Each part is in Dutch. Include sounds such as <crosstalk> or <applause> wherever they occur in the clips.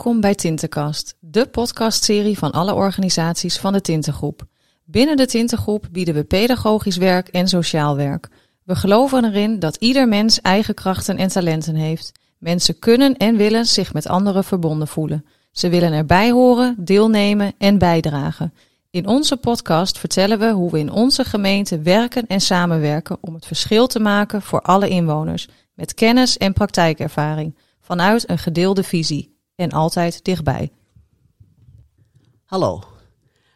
Welkom bij Tintenkast, de podcastserie van alle organisaties van de Tintengroep. Binnen de Tintengroep bieden we pedagogisch werk en sociaal werk. We geloven erin dat ieder mens eigen krachten en talenten heeft. Mensen kunnen en willen zich met anderen verbonden voelen. Ze willen erbij horen, deelnemen en bijdragen. In onze podcast vertellen we hoe we in onze gemeente werken en samenwerken om het verschil te maken voor alle inwoners, met kennis en praktijkervaring, vanuit een gedeelde visie en altijd dichtbij. Hallo,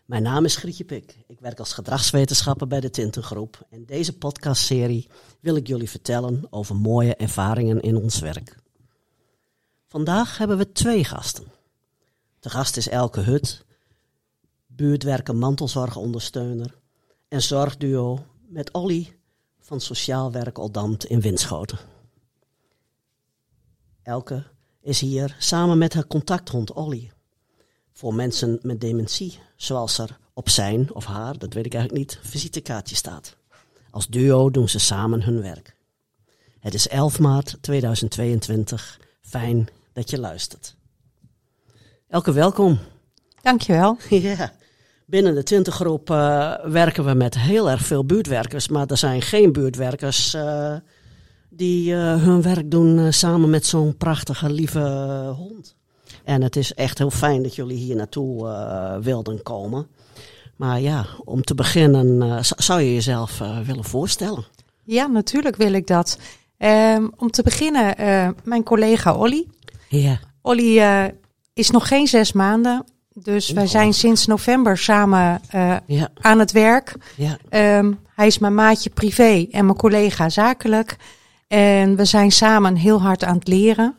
mijn naam is Grietje Pik. Ik werk als gedragswetenschapper bij de Tintengroep. In deze podcastserie wil ik jullie vertellen over mooie ervaringen in ons werk. Vandaag hebben we twee gasten. De gast is Elke Hut, buurtwerker mantelzorgondersteuner en zorgduo met Olly van Sociaal Werk Oldamt in Winschoten. Elke is hier samen met haar contacthond Olly. Voor mensen met dementie, zoals er op zijn of haar, dat weet ik eigenlijk niet, visitekaartje staat. Als duo doen ze samen hun werk. Het is 11 maart 2022. Fijn dat je luistert. Elke welkom. Dankjewel. <laughs> Ja. Binnen de Tintengroep uh, werken we met heel erg veel buurtwerkers, maar er zijn geen buurtwerkers uh, die uh, hun werk doen samen met zo'n prachtige, lieve hond. En het is echt heel fijn dat jullie hier naartoe wilden komen. Maar ja, om te beginnen, zou je jezelf willen voorstellen? Ja, natuurlijk wil ik dat. Um, om te beginnen, mijn collega Olly. Ja. Olly is nog geen zes maanden. Dus wij zijn sinds november samen ja. aan het werk. Ja. Um, hij is mijn maatje privé en mijn collega zakelijk. En we zijn samen heel hard aan het leren.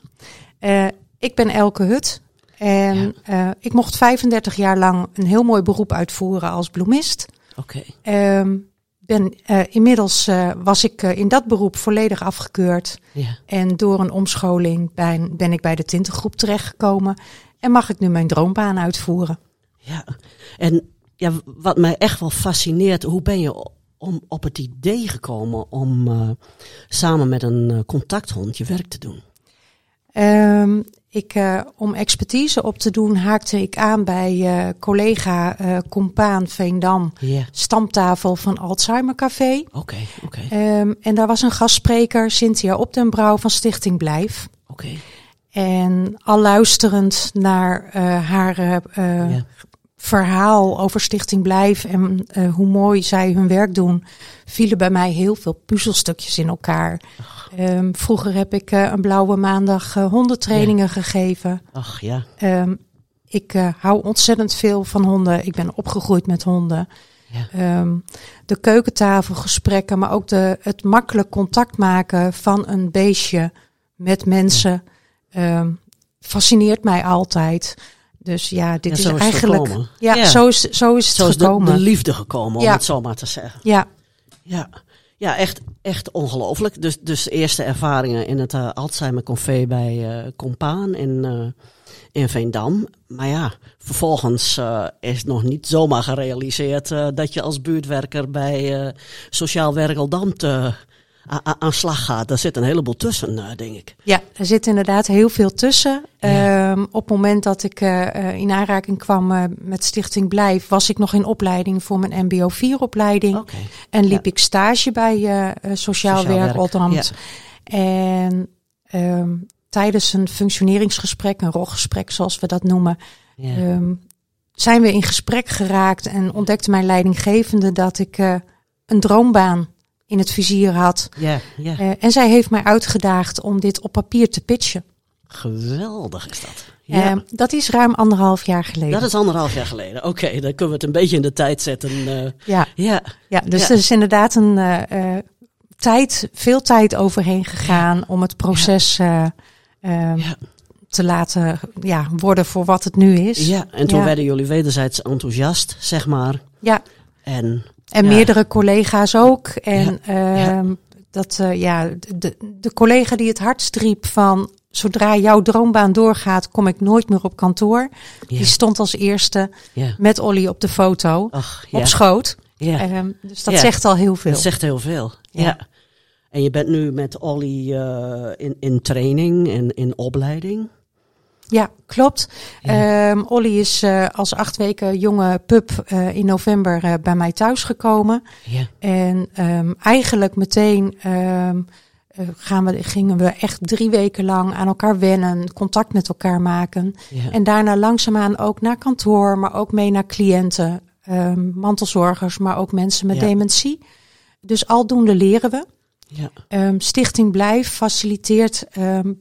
Uh, ik ben Elke Hut. En ja. uh, ik mocht 35 jaar lang een heel mooi beroep uitvoeren als bloemist. Oké. Okay. Um, ben, uh, inmiddels uh, was ik uh, in dat beroep volledig afgekeurd. Ja. En door een omscholing ben, ben ik bij de Tintengroep terechtgekomen. En mag ik nu mijn droombaan uitvoeren. Ja, en ja, wat mij echt wel fascineert, hoe ben je om, op het idee gekomen om samen met een contacthond je werk te doen? Um, ik, uh, om expertise op te doen, haakte ik aan bij uh, collega uh, Compaan Veendam, yeah. stamtafel van Alzheimer Café. Oké, okay, oké. Okay. Um, en daar was een gastspreker, Cynthia Opdenbrouw van Stichting Blijf. Oké. Okay. En al luisterend naar haar yeah. Verhaal over Stichting Blijf en hoe mooi zij hun werk doen, vielen bij mij heel veel puzzelstukjes in elkaar. Um, vroeger heb ik uh, een blauwe maandag uh, hondentrainingen ja. gegeven. Ach ja. Um, ik hou ontzettend veel van honden. Ik ben opgegroeid met honden. Ja. Um, de keukentafelgesprekken, maar ook de, het makkelijk contact maken van een beestje met mensen ja. fascineert mij altijd. Dus ja, dit ja, is, eigenlijk. Ja, ja, zo is, zo is het zo is gekomen. De, de liefde gekomen, om het zo maar te zeggen. Ja. Ja. Ja, echt, echt ongelooflijk. Dus, dus de eerste ervaringen in het uh, Alzheimer Café bij uh, Compaan in, uh, in Veendam. Maar ja, vervolgens is het nog niet zomaar gerealiseerd dat je als buurtwerker bij Sociaal Werk Aldam te, aan slag gaat. Daar zit een heleboel tussen, denk ik. Ja, er zit inderdaad heel veel tussen. Ja. Um, op het moment dat ik uh, in aanraking kwam uh, met Stichting Blijf, was ik nog in opleiding voor mijn MBO 4 opleiding. Okay. En liep ja. ik stage bij uh, Sociaal, Sociaal Werk. Ja. En um, tijdens een functioneringsgesprek, een roggesprek zoals we dat noemen, um, zijn we in gesprek geraakt en ontdekte mijn leidinggevende dat ik een droombaan in het vizier had. Ja, ja. Uh, en zij heeft mij uitgedaagd om dit op papier te pitchen. Geweldig is dat. Ja. Uh, dat is ruim anderhalf jaar geleden. Dat is anderhalf jaar geleden. Oké, okay, dan kunnen we het een beetje in de tijd zetten. Uh, ja. ja. Ja, dus er is inderdaad een tijd, veel tijd overheen gegaan om het proces ja. te laten ja, worden voor wat het nu is. Ja, en toen werden jullie wederzijds enthousiast, zeg maar. Ja. En en ja. meerdere collega's ook. En ja. Uh, ja. dat, uh, ja, de, de collega die het hardst riep van zodra jouw droombaan doorgaat, kom ik nooit meer op kantoor. Ja. Die stond als eerste met Olly op de foto Ach, op schoot. Ja. Uh, dus dat zegt al heel veel. Dat zegt heel veel. Ja. En je bent nu met Olly uh, in, in training en in opleiding. Ja, klopt. Ja. Um, Olly is uh, als acht weken jonge pup uh, in november uh, bij mij thuisgekomen. Ja. En um, eigenlijk meteen um, gaan we, gingen we echt drie weken lang aan elkaar wennen, contact met elkaar maken. Ja. En daarna langzaamaan ook naar kantoor, maar ook mee naar cliënten, mantelzorgers, maar ook mensen met Ja. dementie. Dus aldoende leren we. Ja. Stichting Blijf faciliteert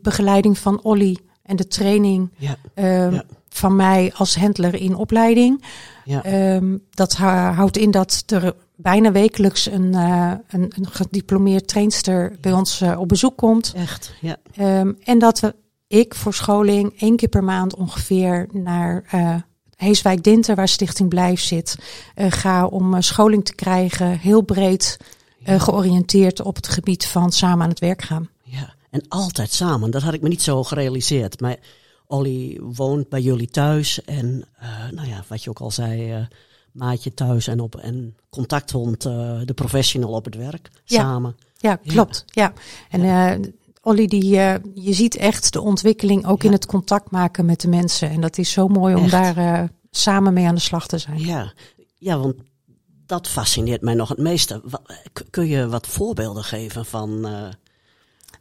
begeleiding van Olly en de training Ja. um, Ja. van mij als handler in opleiding. Ja. Um, dat houdt in dat er bijna wekelijks een, uh, een, een gediplomeerd trainster bij ons uh, op bezoek komt. Echt. Ja. Um, en dat we, ik voor scholing één keer per maand ongeveer naar uh, Heeswijk Dinter, waar Stichting Blijf zit, ga om scholing te krijgen, heel breed georiënteerd op het gebied van samen aan het werk gaan. Ja. En altijd samen. Dat had ik me niet zo gerealiseerd. Maar Olly woont bij jullie thuis. En uh, nou ja, wat je ook al zei, uh, maatje thuis en, op, en contacthond, uh, de professional op het werk. Ja. Samen. Ja, klopt. Ja. En Olly, die, je ziet echt de ontwikkeling ook Ja. in het contact maken met de mensen. En dat is zo mooi om Echt. daar samen mee aan de slag te zijn. Ja. ja, want dat fascineert mij nog het meeste. Kun je wat voorbeelden geven van...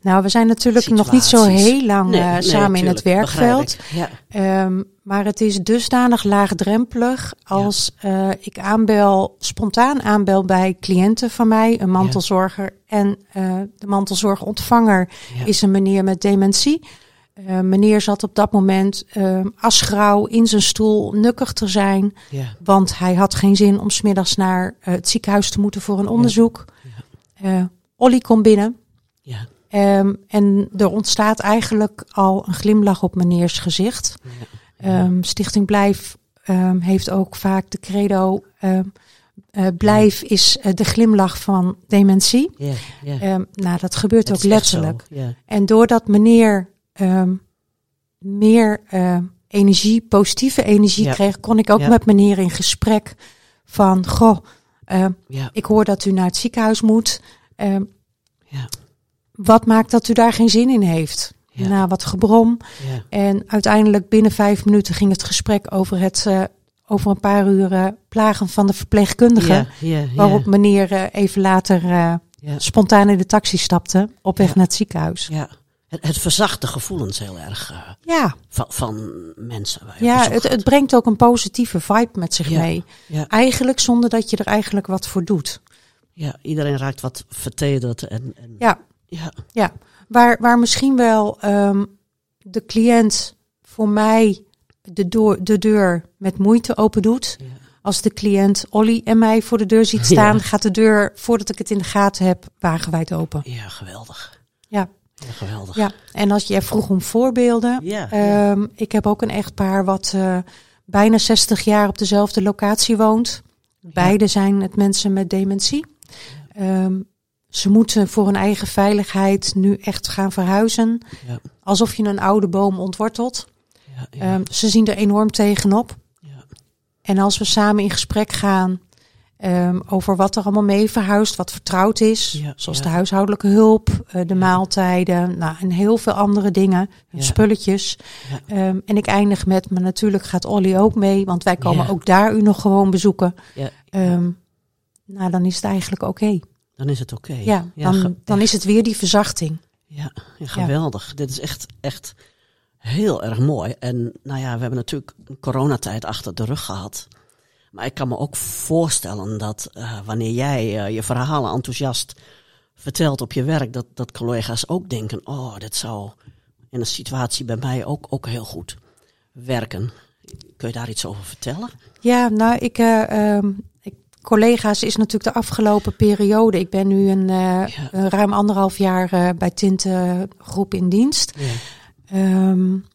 Nou, we zijn natuurlijk nog niet zo heel lang nee, uh, nee, samen in het werkveld. Ja, Um, maar het is dusdanig laagdrempelig als uh, ik aanbel, spontaan aanbel bij cliënten van mij, een mantelzorger. En uh, de mantelzorgontvanger is een meneer met dementie. Uh, meneer zat op dat moment uh, asgrauw in zijn stoel, nukkig te zijn. Want hij had geen zin om smiddags naar uh, het ziekenhuis te moeten voor een onderzoek. Uh, Olly komt binnen. Ja, Um, en er ontstaat eigenlijk al een glimlach op meneers gezicht. ja. Um, Stichting Blijf um, heeft ook vaak de credo... Uh, blijf is uh, de glimlach van dementie. ja, ja. Um, nou, dat gebeurt ook letterlijk. Ja, En doordat meneer um, meer uh, energie, positieve energie Ja. kreeg, kon ik ook Ja. met meneer in gesprek van, goh, ja, ik hoor dat u naar het ziekenhuis moet. Wat maakt dat u daar geen zin in heeft? Ja. Na wat gebrom. ja, En uiteindelijk binnen vijf minuten ging het gesprek over het uh, over een paar uur plagen van de verpleegkundige. Waarop meneer uh, even later Ja. spontaan in de taxi stapte op weg naar het ziekenhuis. Ja. Het, verzacht de gevoelens heel erg uh, Ja, van, van mensen. ja het, het brengt ook een positieve vibe met zich Ja. mee. Ja. Eigenlijk zonder dat je er eigenlijk wat voor doet. ja, iedereen raakt wat vertederd. En, en, Ja, ja, ja. Waar, waar misschien wel um, de cliënt voor mij de, door, de deur met moeite open doet. ja, Als de cliënt Olly en mij voor de deur ziet staan, Ja. gaat de deur, voordat ik het in de gaten heb, wagenwijd open. ja, geweldig. Ja. Ja, geweldig. Ja, en als je vroeg om voorbeelden. Ja. Um, ik heb ook een echtpaar wat uh, bijna 60 jaar op dezelfde locatie woont. Beide zijn het mensen met dementie. Um, ze moeten voor hun eigen veiligheid nu echt gaan verhuizen. Ja. Alsof je een oude boom ontwortelt. Ja, ja, Um, ze zien er enorm tegenop. ja, En als we samen in gesprek gaan um, over wat er allemaal mee verhuist, wat vertrouwd is, zoals de huishoudelijke hulp, uh, de maaltijden, nou, en heel veel andere dingen, spulletjes. Um, en ik eindig met, maar natuurlijk gaat Olly ook mee, want wij komen ook daar u nog gewoon bezoeken. ja. Nou, dan is het eigenlijk oké. Okay. Dan is het oké. Ja, Ja, dan, dan is het weer die verzachting. Ja, ja, geweldig. Dit is echt, echt heel erg mooi. En nou ja, we hebben natuurlijk een coronatijd achter de rug gehad. Maar ik kan me ook voorstellen dat uh, wanneer jij uh, je verhalen enthousiast vertelt op je werk, dat, dat collega's ook denken, oh, dit zou in een situatie bij mij ook, ook heel goed werken. Kun je daar iets over vertellen? Ja, nou, ik, uh, um, ik collega's is natuurlijk de afgelopen periode. Ik ben nu een, uh, ja. een ruim anderhalf jaar uh, bij Tinte Groep in dienst. Ja. Um,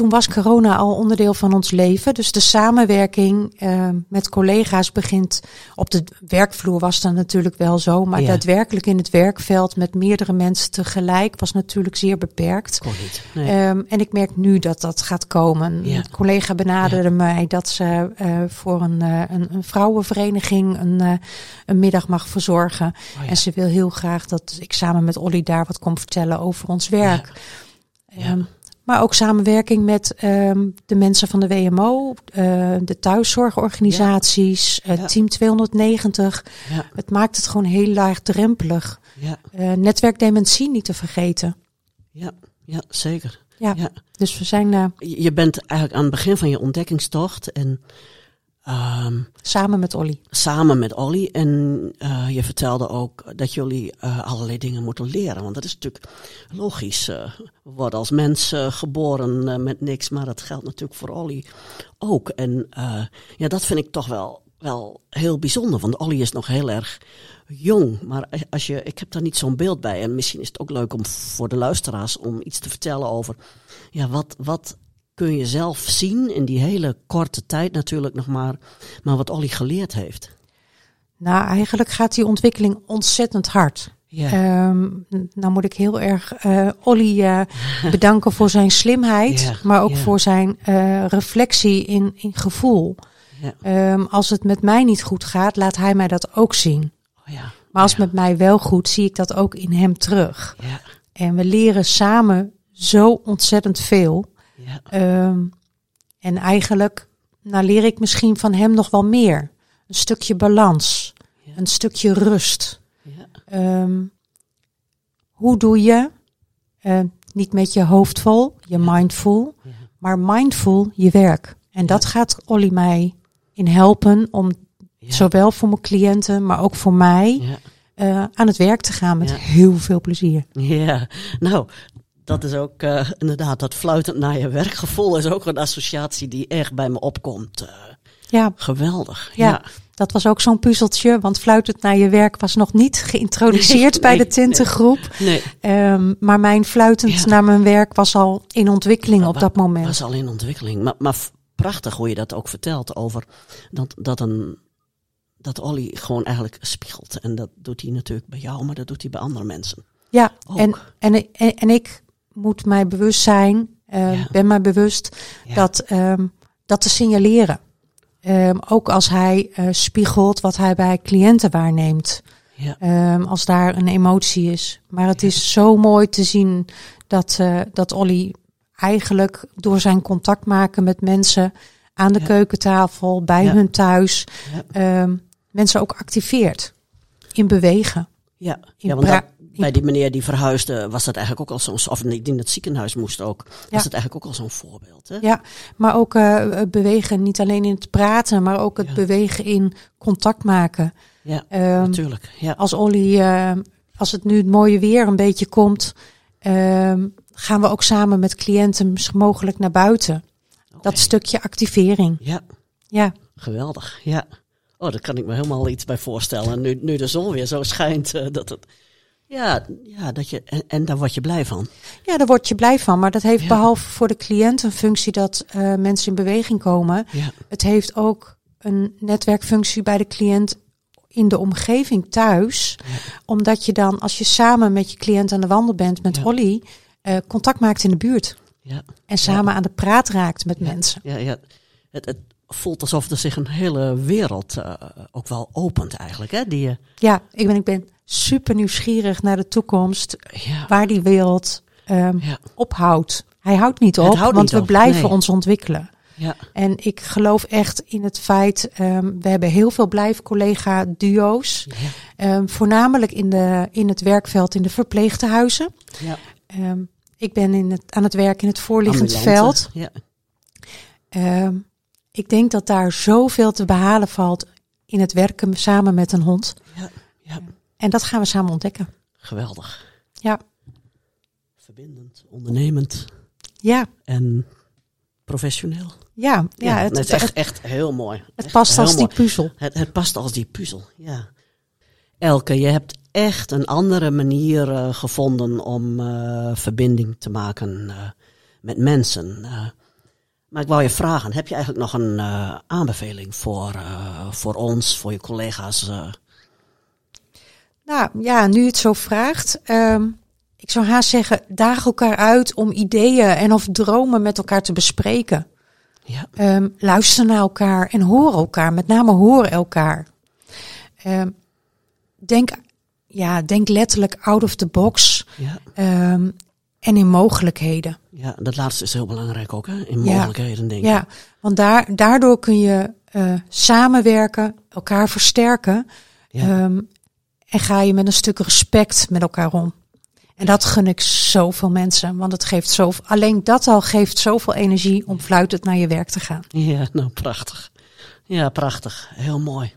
toen was corona al onderdeel van ons leven. Dus de samenwerking uh, met collega's begint op de werkvloer was dan natuurlijk wel zo. Maar Ja. daadwerkelijk in het werkveld met meerdere mensen tegelijk was natuurlijk zeer beperkt. Kon niet. Nee. Um, en ik merk nu dat dat gaat komen. Ja. Een collega benaderde mij dat ze uh, voor een, uh, een, een vrouwenvereniging een, een middag mag verzorgen. Oh. En ze wil heel graag dat ik samen met Olly daar wat kom vertellen over ons werk. Ja. Um, Maar ook samenwerking met ehm, de mensen van de WMO, eh, de thuiszorgorganisaties, eh, Ja. Team 290. Ja, Het maakt het gewoon heel laagdrempelig. ja, Eh netwerk dementie niet te vergeten. ja, ja zeker. Ja. Dus we zijn Je je bent eigenlijk aan het begin van je ontdekkingstocht en ehm, samen met Olly. samen met Olly. En eh, je vertelde ook dat jullie eh, allerlei dingen moeten leren. Want dat is natuurlijk logisch. eh, we worden als mens eh, geboren met niks, maar dat geldt natuurlijk voor Olly ook. En ja, dat vind ik toch wel, wel heel bijzonder. Want Olly is nog heel erg jong. Maar als je, ik heb daar niet zo'n beeld bij. En misschien is het ook leuk om voor de luisteraars om iets te vertellen over. Ja, wat, wat kun je zelf zien in die hele korte tijd natuurlijk nog maar. Maar wat Olly geleerd heeft. Nou, eigenlijk gaat die ontwikkeling ontzettend hard. Ja. Ehm, nou moet ik heel erg eh Olly eh, bedanken voor zijn slimheid, Ja, maar ook ja. voor zijn eh, reflectie in, in gevoel. Ja. Ehm, als het met mij niet goed gaat, laat hij mij dat ook zien. Oh ja. Maar als het met mij wel goed, zie ik dat ook in hem terug. Ja. En we leren samen zo ontzettend veel. Ja. Ehm, en eigenlijk nou leer ik misschien van hem nog wel meer. Een stukje balans, Ja. een stukje rust. Ja. Ehm, hoe doe je, eh, niet met je hoofd vol, je mindful, maar mindful je werk. En dat gaat Olly mij in helpen om zowel voor mijn cliënten, maar ook voor mij eh, aan het werk te gaan met Ja. heel veel plezier. Ja, nou, dat is ook eh, inderdaad, dat fluitend naar je werkgevoel is ook een associatie die echt bij me opkomt. Eh, Ja, geweldig. Ja. Ja. dat was ook zo'n puzzeltje, want fluitend naar je werk was nog niet geïntroduceerd Nee, bij de tintengroep. Nee, Ehm, maar mijn fluitend Ja. naar mijn werk was al in ontwikkeling op dat moment. was al in ontwikkeling. Maar, maar prachtig hoe je dat ook vertelt over dat, dat een. Dat Olly gewoon eigenlijk spiegelt. En dat doet hij natuurlijk bij jou, maar dat doet hij bij andere mensen. Ja, en, en, en, en ik moet mij bewust zijn, eh, Ja. ben mij bewust Ja. dat, ehm, dat te signaleren. Ehm, ook als hij eh, spiegelt wat hij bij cliënten waarneemt. Ja. Ehm, als daar een emotie is. Maar het is zo mooi te zien dat, eh, dat Olly eigenlijk door zijn contact maken met mensen aan de keukentafel, bij hun thuis, ehm, mensen ook activeert in bewegen. Ja, In ja want dat- bij die meneer die verhuisde was dat eigenlijk ook al zo'n... Of die in het ziekenhuis moest ook. Was Ja. dat eigenlijk ook al zo'n voorbeeld. Hè? Ja, maar ook eh, bewegen, niet alleen in het praten, maar ook het Ja. bewegen in contact maken. Ja, Ehm, natuurlijk. Ja. als Olly, eh, als het nu het mooie weer een beetje komt, ehm, gaan we ook samen met cliënten mogelijk naar buiten. Dat stukje activering. Ja, Ja, geweldig. Ja. Oh, daar kan ik me helemaal iets bij voorstellen. Nu, nu de zon weer zo schijnt, eh, dat het... Ja, ja dat je, en, en daar word je blij van. ja, daar word je blij van. Maar dat heeft Ja. behalve voor de cliënt een functie dat eh, mensen in beweging komen. Ja, Het heeft ook een netwerkfunctie bij de cliënt in de omgeving thuis. Ja. Omdat je dan, als je samen met je cliënt aan de wandel bent met. Holly, eh, contact maakt in de buurt. ja, En samen aan de praat raakt met mensen. ja. ja. Het, het voelt alsof er zich een hele wereld eh, ook wel opent eigenlijk. Hè? Die, Ja, ik ben, ik ben super nieuwsgierig naar de toekomst. ja, Waar die wereld ehm, ja, ophoudt. Hij houdt niet op, houdt want niet we op, blijven nee. ons ontwikkelen. ja, En ik geloof echt in het feit, ehm, we hebben heel veel blijfcollega-duo's. ja, Ehm, voornamelijk in, de, in het werkveld in de verpleegtehuizen. ja. Ik ben in het, aan het werk in het voorliggend Ambulante. veld. Ja, ik denk dat daar zoveel te behalen valt in het werken samen met een hond. ja, ja. En dat gaan we samen ontdekken. Geweldig. Ja, Verbindend, ondernemend ja, en professioneel. ja. ja, het, het, is het, echt, echt heel mooi. het Echt past als die puzzel. Het, het past als die puzzel, ja. Elke, je hebt echt een andere manier eh, gevonden om eh, verbinding te maken eh, met mensen. Maar ik wou je vragen, heb je eigenlijk nog een aanbeveling voor, voor ons, voor je collega's? Eh? Nou ja, nu het zo vraagt. ehm, ik zou haast zeggen, daag elkaar uit om ideeën en of dromen met elkaar te bespreken. ja, Ehm, luister naar elkaar en hoor elkaar. Met name hoor elkaar. Ehm, denk, ja, denk letterlijk out of the box ja, en in mogelijkheden. Ja, dat laatste is heel belangrijk ook, hè? In mogelijkheden, denk ik. Ja, want daar, daardoor kun je uh, samenwerken, elkaar versterken. Ja. Um, en ga je met een stuk respect met elkaar om. En dat gun ik zoveel mensen, want het geeft zoveel, alleen dat al geeft zoveel energie om fluitend naar je werk te gaan. Ja, nou prachtig. Ja, prachtig. Heel mooi.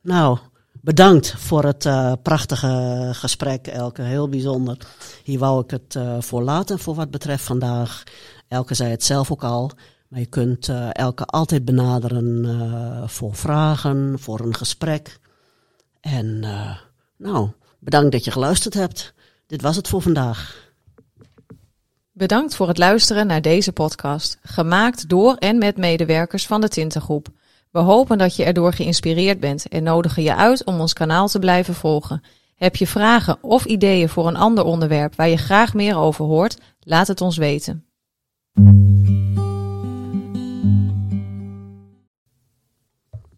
Nou, bedankt voor het uh, prachtige gesprek, Elke. Heel bijzonder. Hier wou ik het uh, voor laten voor wat betreft vandaag. Elke zei het zelf ook al. Maar je kunt uh, Elke altijd benaderen voor vragen, voor een gesprek. En nou, bedankt dat je geluisterd hebt. Dit was het voor vandaag. Bedankt voor het luisteren naar deze podcast, gemaakt door en met medewerkers van de Tintengroep. We hopen dat je erdoor geïnspireerd bent en nodigen je uit om ons kanaal te blijven volgen. Heb je vragen of ideeën voor een ander onderwerp waar je graag meer over hoort? Laat het ons weten.